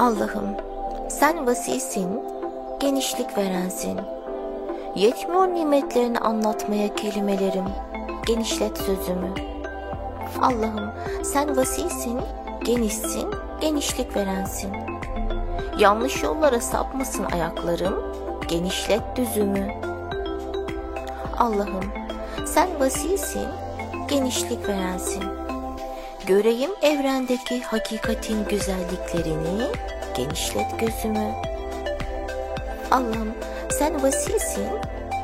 Allah'ım sen vasisin, genişlik verensin. Yetmiyor nimetlerini anlatmaya kelimelerim, genişlet sözümü. Allah'ım sen vasisin, genişsin, genişlik verensin. Yanlış yollara sapmasın ayaklarım, genişlet düzümü. Allah'ım sen vasisin, genişlik verensin. Göreyim evrendeki hakikatin güzelliklerini, genişlet gözümü. Allah'ım sen vasisin,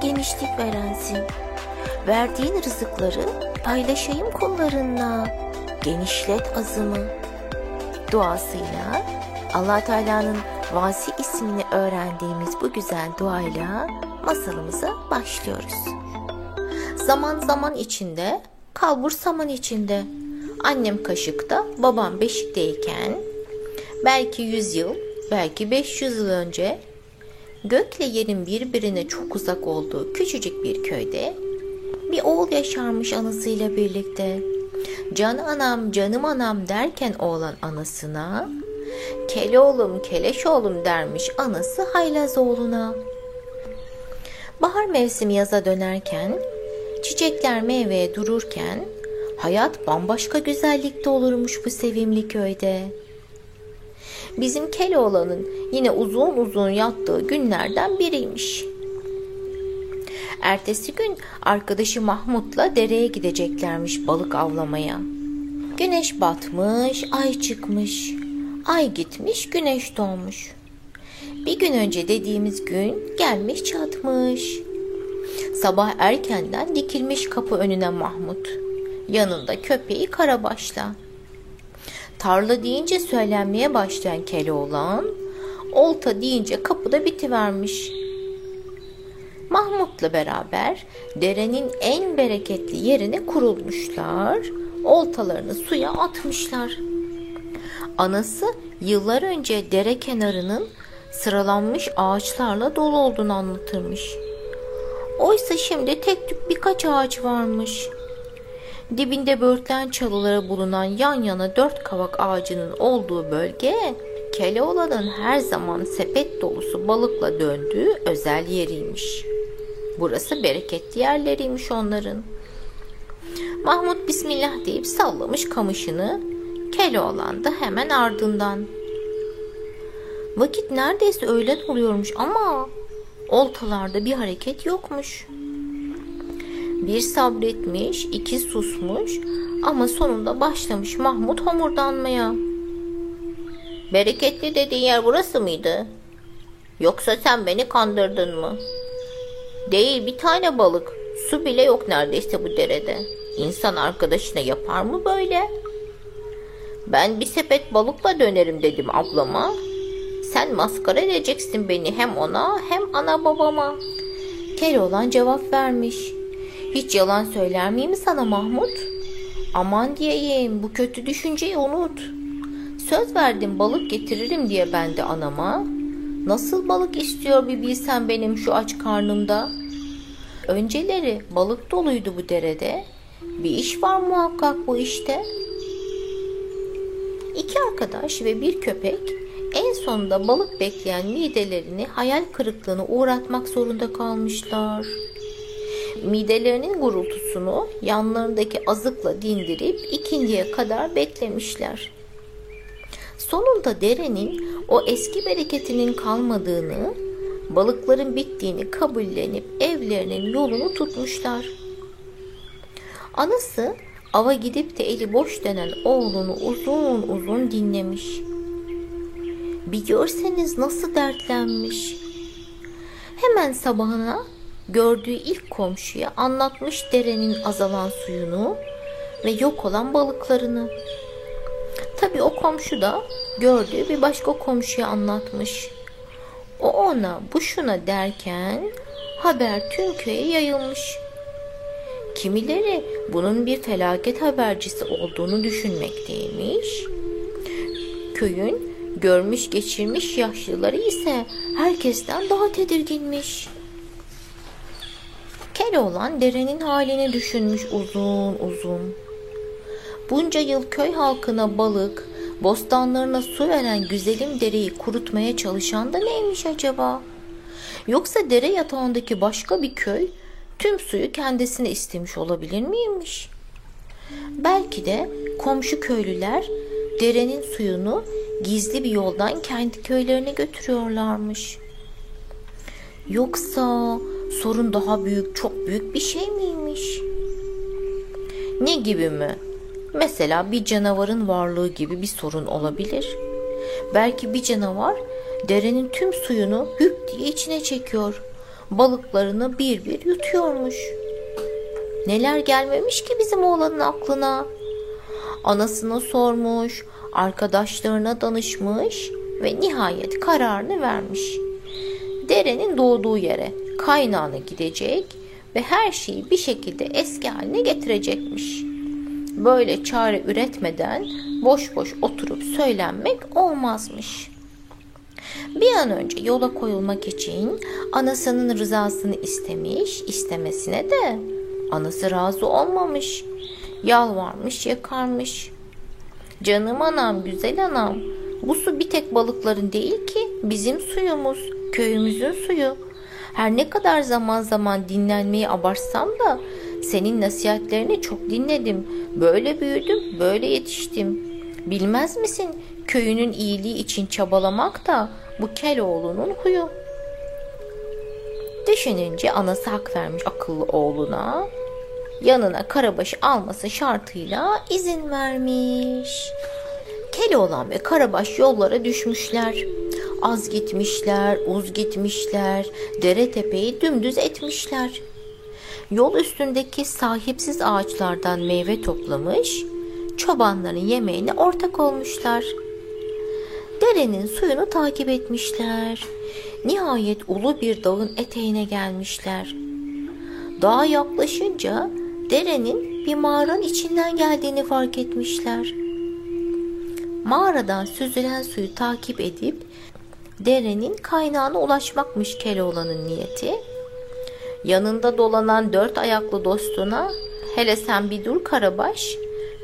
genişlik verensin. Verdiğin rızıkları paylaşayım kullarınla, genişlet azımı. Duasıyla allah Teala'nın Vasi ismini öğrendiğimiz bu güzel duayla masalımıza başlıyoruz. Zaman zaman içinde, kalbur saman içinde. Annem kaşıkta, babam beşikteyken, belki yüz yıl, belki 500 yıl önce gökle yerin birbirine çok uzak olduğu küçücük bir köyde bir oğul yaşarmış anasıyla birlikte. Can anam, canım anam derken oğlan anasına, kele oğlum, keleş oğlum dermiş anası haylaz oğluna. Bahar mevsimi yaza dönerken, çiçekler meyveye dururken, hayat bambaşka güzellikte olurmuş bu sevimli köyde. Bizim Keloğlan'ın yine uzun uzun yattığı günlerden biriymiş. Ertesi gün arkadaşı Mahmut'la dereye gideceklermiş balık avlamaya. Güneş batmış, ay çıkmış. Ay gitmiş, güneş doğmuş. Bir gün önce dediğimiz gün gelmiş çatmış. Sabah erkenden dikilmiş kapı önüne Mahmut. Yanında köpeği Karabaş'la. Tarla deyince söylenmeye başlayan Keloğlan, olta deyince kapıda bitivermiş. Mahmut'la beraber derenin en bereketli yerine kurulmuşlar, oltalarını suya atmışlar. Anası yıllar önce dere kenarının sıralanmış ağaçlarla dolu olduğunu anlatırmış. Oysa şimdi tek tük birkaç ağaç varmış. Dibinde börtlen çalıları bulunan yan yana dört kavak ağacının olduğu bölge Keloğlan'ın her zaman sepet dolusu balıkla döndüğü özel yeriymiş. Burası bereketli yerleriymiş onların. Mahmut Bismillah deyip sallamış kamışını. Keloğlan da hemen ardından. Vakit neredeyse öğlen oluyormuş ama oltalarda bir hareket yokmuş. Bir sabretmiş, iki susmuş ama sonunda başlamış Mahmut homurdanmaya. Bereketli dediğin yer burası mıydı? Yoksa sen beni kandırdın mı? Değil bir tane balık. Su bile yok neredeyse bu derede. İnsan arkadaşına yapar mı böyle? Ben bir sepet balıkla dönerim dedim ablama. Sen maskara edeceksin beni hem ona hem ana babama. Keloğlan cevap vermiş. Hiç yalan söyler miyim sana Mahmut? Aman diyeyim bu kötü düşünceyi unut. Söz verdim balık getiririm diye ben de anama. Nasıl balık istiyor bir bilsen benim şu aç karnımda. Önceleri balık doluydu bu derede. Bir iş var muhakkak bu işte. İki arkadaş ve bir köpek en sonunda balık bekleyen midelerini hayal kırıklığına uğratmak zorunda kalmışlar. Midelerinin gurultusunu yanlarındaki azıkla dindirip ikindiye kadar beklemişler. Sonunda derenin o eski bereketinin kalmadığını, balıkların bittiğini kabullenip evlerinin yolunu tutmuşlar. Anası ava gidip de eli boş denen oğlunu uzun uzun dinlemiş. Bir görseniz nasıl dertlenmiş. Hemen sabahına gördüğü ilk komşuya anlatmış derenin azalan suyunu ve yok olan balıklarını. Tabii o komşu da gördüğü bir başka komşuya anlatmış. O ona bu şuna derken haber tüm köye yayılmış. Kimileri bunun bir felaket habercisi olduğunu düşünmekteymiş. Köyün görmüş geçirmiş yaşlıları ise herkesten daha tedirginmiş. Keloğlan derenin halini düşünmüş uzun uzun. Bunca yıl köy halkına balık, bostanlarına su veren güzelim dereyi kurutmaya çalışan da neymiş acaba? Yoksa dere yatağındaki başka bir köy tüm suyu kendisine istemiş olabilir miymiş? Belki de komşu köylüler derenin suyunu gizli bir yoldan kendi köylerine götürüyorlarmış. Yoksa sorun daha büyük, çok büyük bir şey miymiş? Ne gibi mi? Mesela bir canavarın varlığı gibi bir sorun olabilir. Belki bir canavar derenin tüm suyunu hüp diye içine çekiyor. Balıklarını bir bir yutuyormuş. Neler gelmemiş ki bizim oğlanın aklına? Anasına sormuş, arkadaşlarına danışmış ve nihayet kararını vermiş. Derenin doğduğu yere, kaynağına gidecek ve her şeyi bir şekilde eski haline getirecekmiş. Böyle çare üretmeden boş boş oturup söylenmek olmazmış. Bir an önce yola koyulmak için anasının rızasını istemiş, istemesine de anası razı olmamış. Yalvarmış, yakarmış. Canım anam, güzel anam, bu su bir tek balıkların değil ki bizim suyumuz, köyümüzün suyu. Her ne kadar zaman zaman dinlenmeyi abartsam da senin nasihatlerini çok dinledim. Böyle büyüdüm, böyle yetiştim. Bilmez misin köyünün iyiliği için çabalamak da bu Keloğlu'nun huyu. Düşününce anası hak vermiş akıllı oğluna. Yanına Karabaş'ı alması şartıyla izin vermiş. Keloğlan ve Karabaş yollara düşmüşler. Az gitmişler, uz gitmişler, dere tepeyi dümdüz etmişler. Yol üstündeki sahipsiz ağaçlardan meyve toplamış, çobanların yemeğine ortak olmuşlar. Derenin suyunu takip etmişler. Nihayet ulu bir dağın eteğine gelmişler. Dağa yaklaşınca derenin bir mağaranın içinden geldiğini fark etmişler. Mağaradan süzülen suyu takip edip derenin kaynağına ulaşmakmış Keloğlan'ın niyeti. Yanında dolanan dört ayaklı dostuna hele sen bir dur Karabaş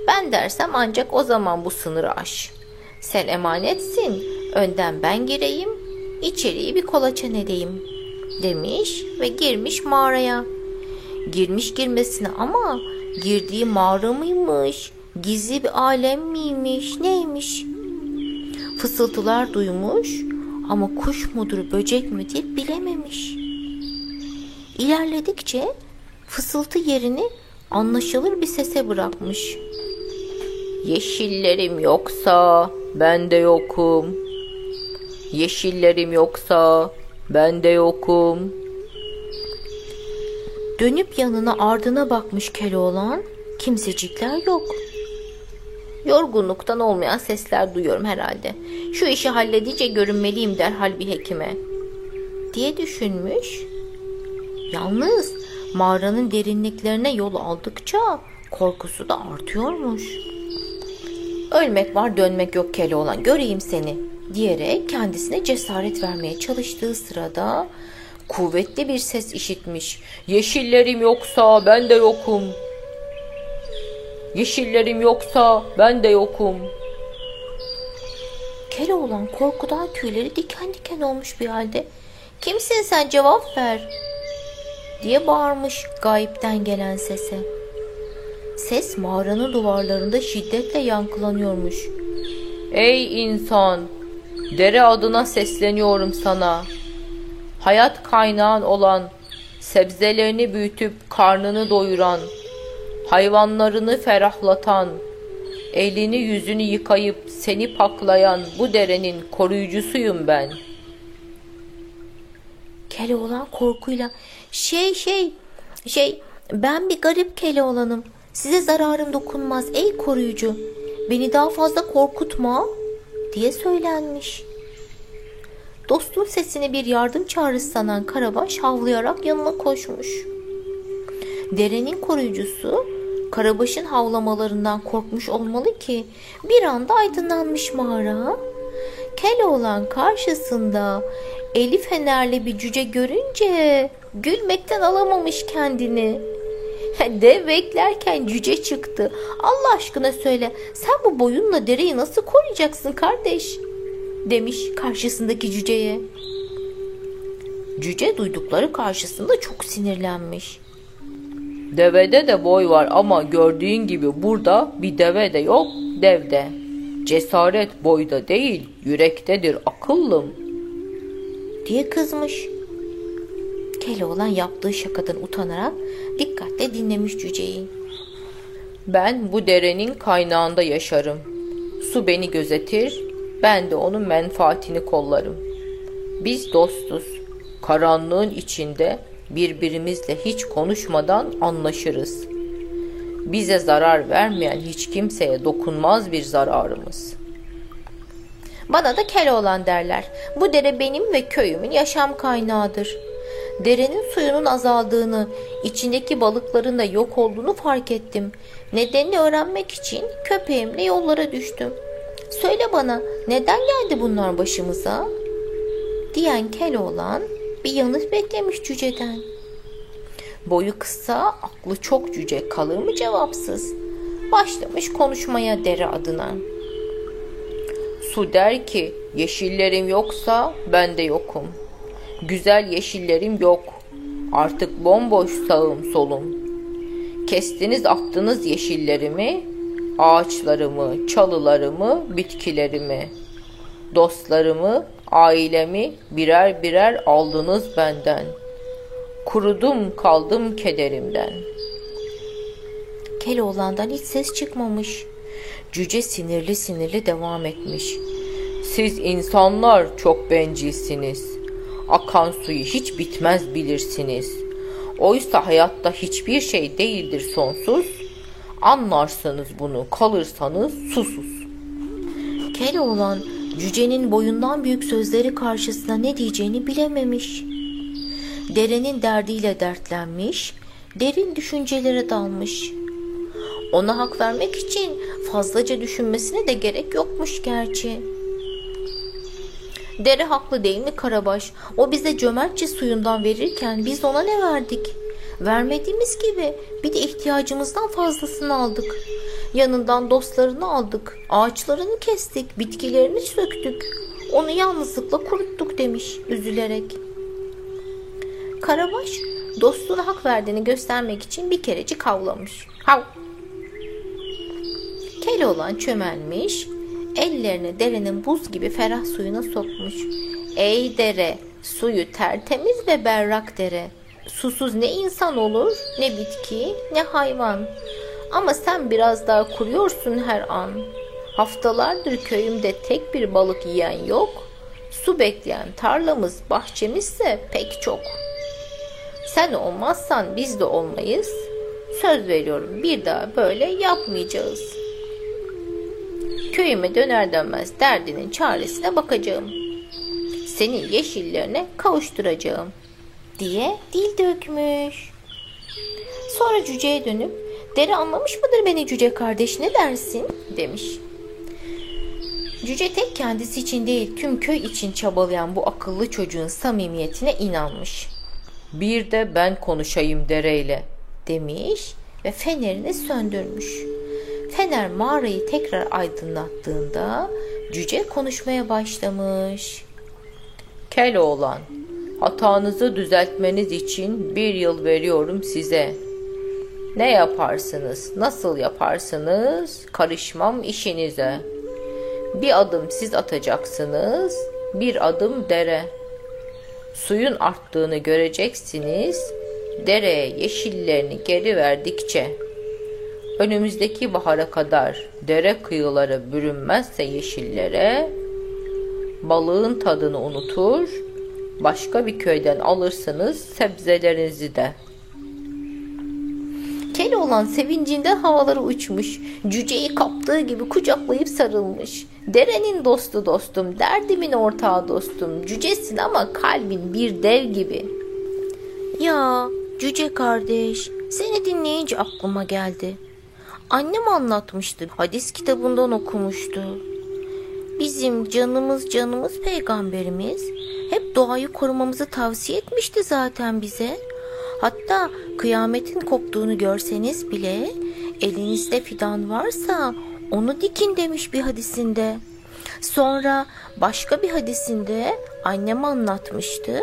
ben dersem ancak o zaman bu sınırı aş. Sen emanetsin önden ben gireyim içeriği bir kolaçan edeyim demiş ve girmiş mağaraya. Girmiş girmesine ama girdiği mağara mıymış gizli bir alem miymiş neymiş fısıltılar duymuş ama kuş mudur böcek midir bilememiş. İlerledikçe fısıltı yerini anlaşılır bir sese bırakmış. Yeşillerim yoksa ben de yokum. Yeşillerim yoksa ben de yokum. Dönüp yanına ardına bakmış Keloğlan, kimsecikler yok. Yorgunluktan olmayan sesler duyuyorum herhalde. Şu işi halledince görünmeliyim derhal bir hekime. Diye düşünmüş. Yalnız mağaranın derinliklerine yol aldıkça korkusu da artıyormuş. Ölmek var dönmek yok Keloğlan göreyim seni diyerek kendisine cesaret vermeye çalıştığı sırada kuvvetli bir ses işitmiş. Yeşillerim yoksa ben de yokum. Yeşillerim yoksa ben de yokum. Keloğlan korkudan tüyleri diken diken olmuş bir halde. Kimsin sen cevap ver diye bağırmış gayipten gelen sese. Ses mağaranın duvarlarında şiddetle yankılanıyormuş. Ey insan! Dere adına sesleniyorum sana. Hayat kaynağın olan, sebzelerini büyütüp karnını doyuran, hayvanlarını ferahlatan, elini yüzünü yıkayıp seni paklayan bu derenin koruyucusuyum ben. Keloğlan korkuyla şey şey şey ben bir garip Keloğlanım. Size zararım dokunmaz ey koruyucu. Beni daha fazla korkutma diye söylenmiş. Dostun sesini bir yardım çağrısı sanan Karabaş havlayarak yanına koşmuş. Derenin koruyucusu Karabaş'ın havlamalarından korkmuş olmalı ki bir anda aydınlanmış mağara. Keloğlan karşısında eli fenerli bir cüce görünce gülmekten alamamış kendini. Dev beklerken cüce çıktı. Allah aşkına söyle sen bu boyunla dereyi nasıl koruyacaksın kardeş? Demiş karşısındaki cüceye. Cüce duydukları karşısında çok sinirlenmiş. Devede de boy var ama gördüğün gibi burada bir deve de yok devde. Cesaret boyda değil yürektedir akıllım. Diye kızmış. Keloğlan yaptığı şakadan utanarak dikkatle dinlemiş cüceyi. Ben bu derenin kaynağında yaşarım. Su beni gözetir, ben de onun menfaatini kollarım. Biz dostuz. Karanlığın içinde birbirimizle hiç konuşmadan anlaşırız. Bize zarar vermeyen hiç kimseye dokunmaz bir zararımız. Bana da Keloğlan derler. Bu dere benim ve köyümün yaşam kaynağıdır. Derenin suyunun azaldığını, içindeki balıkların da yok olduğunu fark ettim. Nedenini öğrenmek için köpeğimle yollara düştüm. Söyle bana neden geldi bunlar başımıza? Diyen Keloğlan bir yanıt beklemiş cüceden. Boyu kısa, aklı çok cüce kalır mı cevapsız. Başlamış konuşmaya dere adına. Su der ki yeşillerim yoksa ben de yokum. Güzel yeşillerim yok. Artık bomboş sağım solum. Kestiniz attınız yeşillerimi, ağaçlarımı, çalılarımı, bitkilerimi. Dostlarımı, ailemi birer birer aldınız benden. Kurudum kaldım kederimden. Keloğlan'dan hiç ses çıkmamış. Cüce sinirli sinirli devam etmiş. Siz insanlar çok bencilsiniz. Akan suyu hiç bitmez bilirsiniz. Oysa hayatta hiçbir şey değildir sonsuz. Anlarsanız bunu kalırsanız susuz. Keloğlan cücenin boyundan büyük sözleri karşısında ne diyeceğini bilememiş. Derenin derdiyle dertlenmiş, derin düşüncelere dalmış. Ona hak vermek için fazlaca düşünmesine de gerek yokmuş gerçi. Dere haklı değil mi Karabaş? O bize cömertçe suyundan verirken biz ona ne verdik? Vermediğimiz gibi bir de ihtiyacımızdan fazlasını aldık. Yanından dostlarını aldık, ağaçlarını kestik, bitkilerini söktük. Onu yalnızlıkla kuruttuk demiş üzülerek. Karabaş dostuna hak verdiğini göstermek için bir kerecik havlamış. Hav! Keloğlan çömelmiş, ellerini derenin buz gibi ferah suyuna sokmuş. Ey dere, suyu tertemiz ve berrak dere. Susuz ne insan olur, ne bitki, ne hayvan. Ama sen biraz daha kuruyorsun her an. Haftalardır köyümde tek bir balık yiyen yok. Su bekleyen tarlamız, bahçemizse pek çok. Sen olmazsan biz de olmayız. Söz veriyorum bir daha böyle yapmayacağız. Köyüme döner dönmez derdinin çaresine bakacağım. Seni yeşillerine kavuşturacağım diye dil dökmüş. Sonra cüceye dönüp deri anlamış mıdır beni cüce kardeş ne dersin demiş. Cüce tek kendisi için değil tüm köy için çabalayan bu akıllı çocuğun samimiyetine inanmış. Bir de ben konuşayım dereyle demiş ve fenerini söndürmüş. Fener mağarayı tekrar aydınlattığında cüce konuşmaya başlamış. Keloğlan, hatanızı düzeltmeniz için bir yıl veriyorum size. Ne yaparsınız, nasıl yaparsınız, karışmam işinize. Bir adım siz atacaksınız, bir adım dere. Suyun arttığını göreceksiniz, dereye yeşillerini geri verdikçe. Önümüzdeki bahara kadar dere kıyıları bürünmezse yeşillere, balığın tadını unutur, başka bir köyden alırsınız sebzelerinizi de. Keloğlan sevincinden havalara uçmuş. Cüceyi kaptığı gibi kucaklayıp sarılmış. Derenin dostu dostum, derdimin ortağı dostum. Cücesin ama kalbin bir dev gibi. Ya cüce kardeş, seni dinleyince aklıma geldi. Annem anlatmıştı, hadis kitabından okumuştu. Bizim canımız canımız peygamberimiz hep doğayı korumamızı tavsiye etmişti zaten bize. Hatta kıyametin koptuğunu görseniz bile elinizde fidan varsa onu dikin demiş bir hadisinde. Sonra başka bir hadisinde annem anlatmıştı.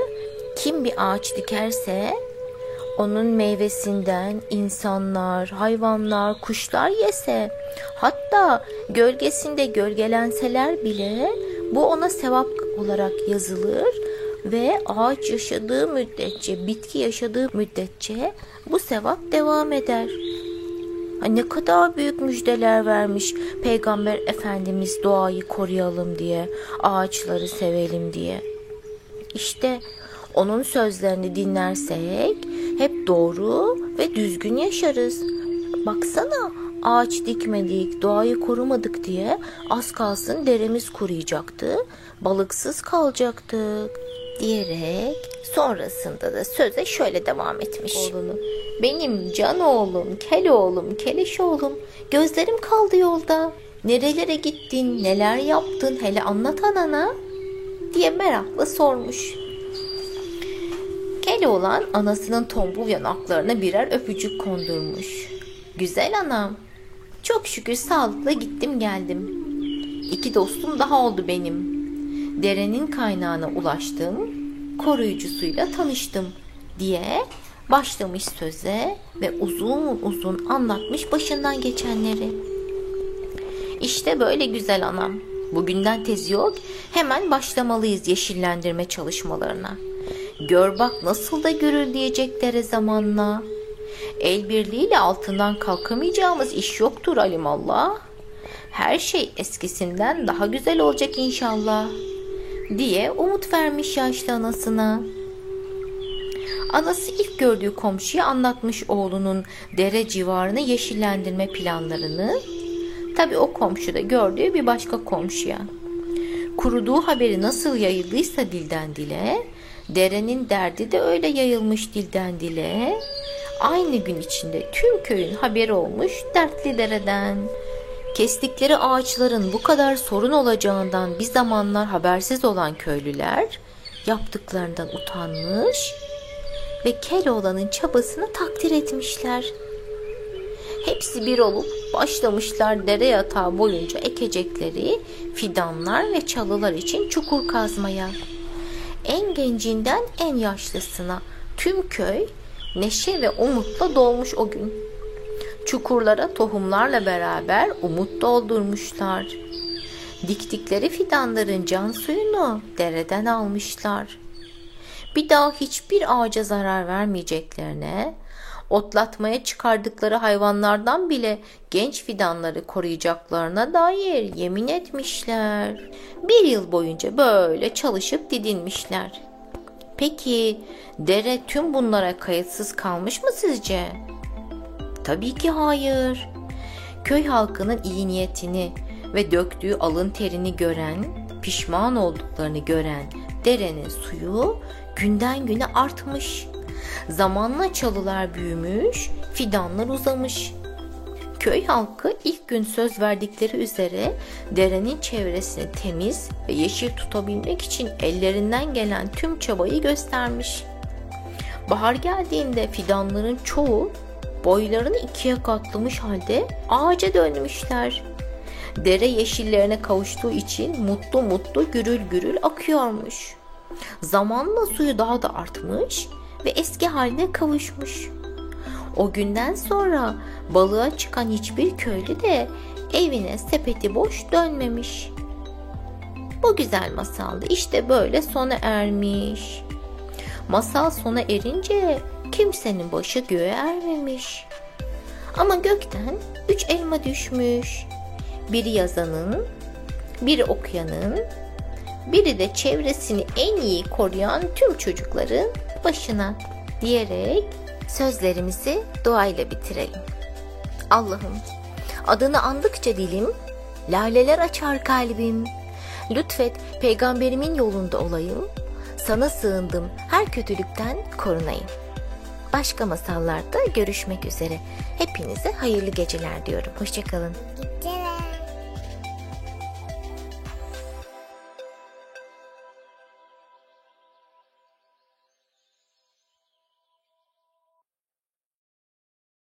Kim bir ağaç dikerse onun meyvesinden insanlar, hayvanlar, kuşlar yese, hatta gölgesinde gölgelenseler bile bu ona sevap olarak yazılır ve ağaç yaşadığı müddetçe, bitki yaşadığı müddetçe bu sevap devam eder. Ne kadar büyük müjdeler vermiş Peygamber Efendimiz doğayı koruyalım diye, ağaçları sevelim diye. İşte onun sözlerini dinlersek hep doğru ve düzgün yaşarız. Baksana ağaç dikmedik, doğayı korumadık diye az kalsın deremiz kuruyacaktı, balıksız kalacaktık diyerek sonrasında da söze şöyle devam etmiş. Oğlunu, benim can oğlum, kel oğlum, keleş oğlum, gözlerim kaldı yolda. Nerelere gittin, neler yaptın, hele anlat anana diye merakla sormuş. Kel olan anasının tombul yanaklarına birer öpücük kondurmuş. Güzel anam, çok şükür sağlıkla gittim geldim. İki dostum daha oldu benim. Derenin kaynağına ulaştım, koruyucusuyla tanıştım diye başlamış söze ve uzun uzun anlatmış başından geçenleri. İşte böyle güzel anam. Bugünden tezi yok. Hemen başlamalıyız yeşillendirme çalışmalarına. Gör bak nasıl da gürüldeyecek dere zamanla. El birliğiyle altından kalkamayacağımız iş yoktur alimallah. Her şey eskisinden daha güzel olacak inşallah diye umut vermiş yaşlı anasına. Anası ilk gördüğü komşuya anlatmış oğlunun dere civarını yeşillendirme planlarını. Tabi o komşu da gördüğü bir başka komşuya. Kuruduğu haberi nasıl yayıldıysa dilden dile, derenin derdi de öyle yayılmış dilden dile. Aynı gün içinde tüm köyün haberi olmuş dertli dereden. Kestikleri ağaçların bu kadar sorun olacağından bir zamanlar habersiz olan köylüler yaptıklarından utanmış ve Keloğlan'ın çabasını takdir etmişler. Hepsi bir olup başlamışlar dere yatağı boyunca ekecekleri fidanlar ve çalılar için çukur kazmaya. En gencinden en yaşlısına tüm köy neşe ve umutla dolmuş o gün. Çukurlara tohumlarla beraber umut doldurmuşlar. Diktikleri fidanların can suyunu dereden almışlar. Bir daha hiçbir ağaca zarar vermeyeceklerine, otlatmaya çıkardıkları hayvanlardan bile genç fidanları koruyacaklarına dair yemin etmişler. Bir yıl boyunca böyle çalışıp didinmişler. Peki dere tüm bunlara kayıtsız kalmış mı sizce? Tabii ki hayır. Köy halkının iyi niyetini ve döktüğü alın terini gören, pişman olduklarını gören derenin suyu günden güne artmış. Zamanla çalılar büyümüş, fidanlar uzamış. Köy halkı ilk gün söz verdikleri üzere derenin çevresini temiz ve yeşil tutabilmek için ellerinden gelen tüm çabayı göstermiş. Bahar geldiğinde fidanların çoğu boylarını ikiye katlamış halde ağaca dönmüşler. Dere yeşillerine kavuştuğu için mutlu mutlu gürül gürül akıyormuş. Zamanla suyu daha da artmış ve eski haline kavuşmuş. O günden sonra balığa çıkan hiçbir köylü de evine sepeti boş dönmemiş. Bu güzel masaldı işte böyle sona ermiş. Masal sona erince kimsenin başı göğe ermemiş. Ama gökten üç elma düşmüş. Biri yazanın, biri okuyanın, biri de çevresini en iyi koruyan tüm çocukların başına diyerek sözlerimizi duayla bitirelim. Allah'ım adını andıkça dilim, laleler açar kalbim. Lütfet peygamberimin yolunda olayım. Sana sığındım her kötülükten korunayım. Başka masallarda görüşmek üzere. Hepinize hayırlı geceler diyorum. Hoşçakalın.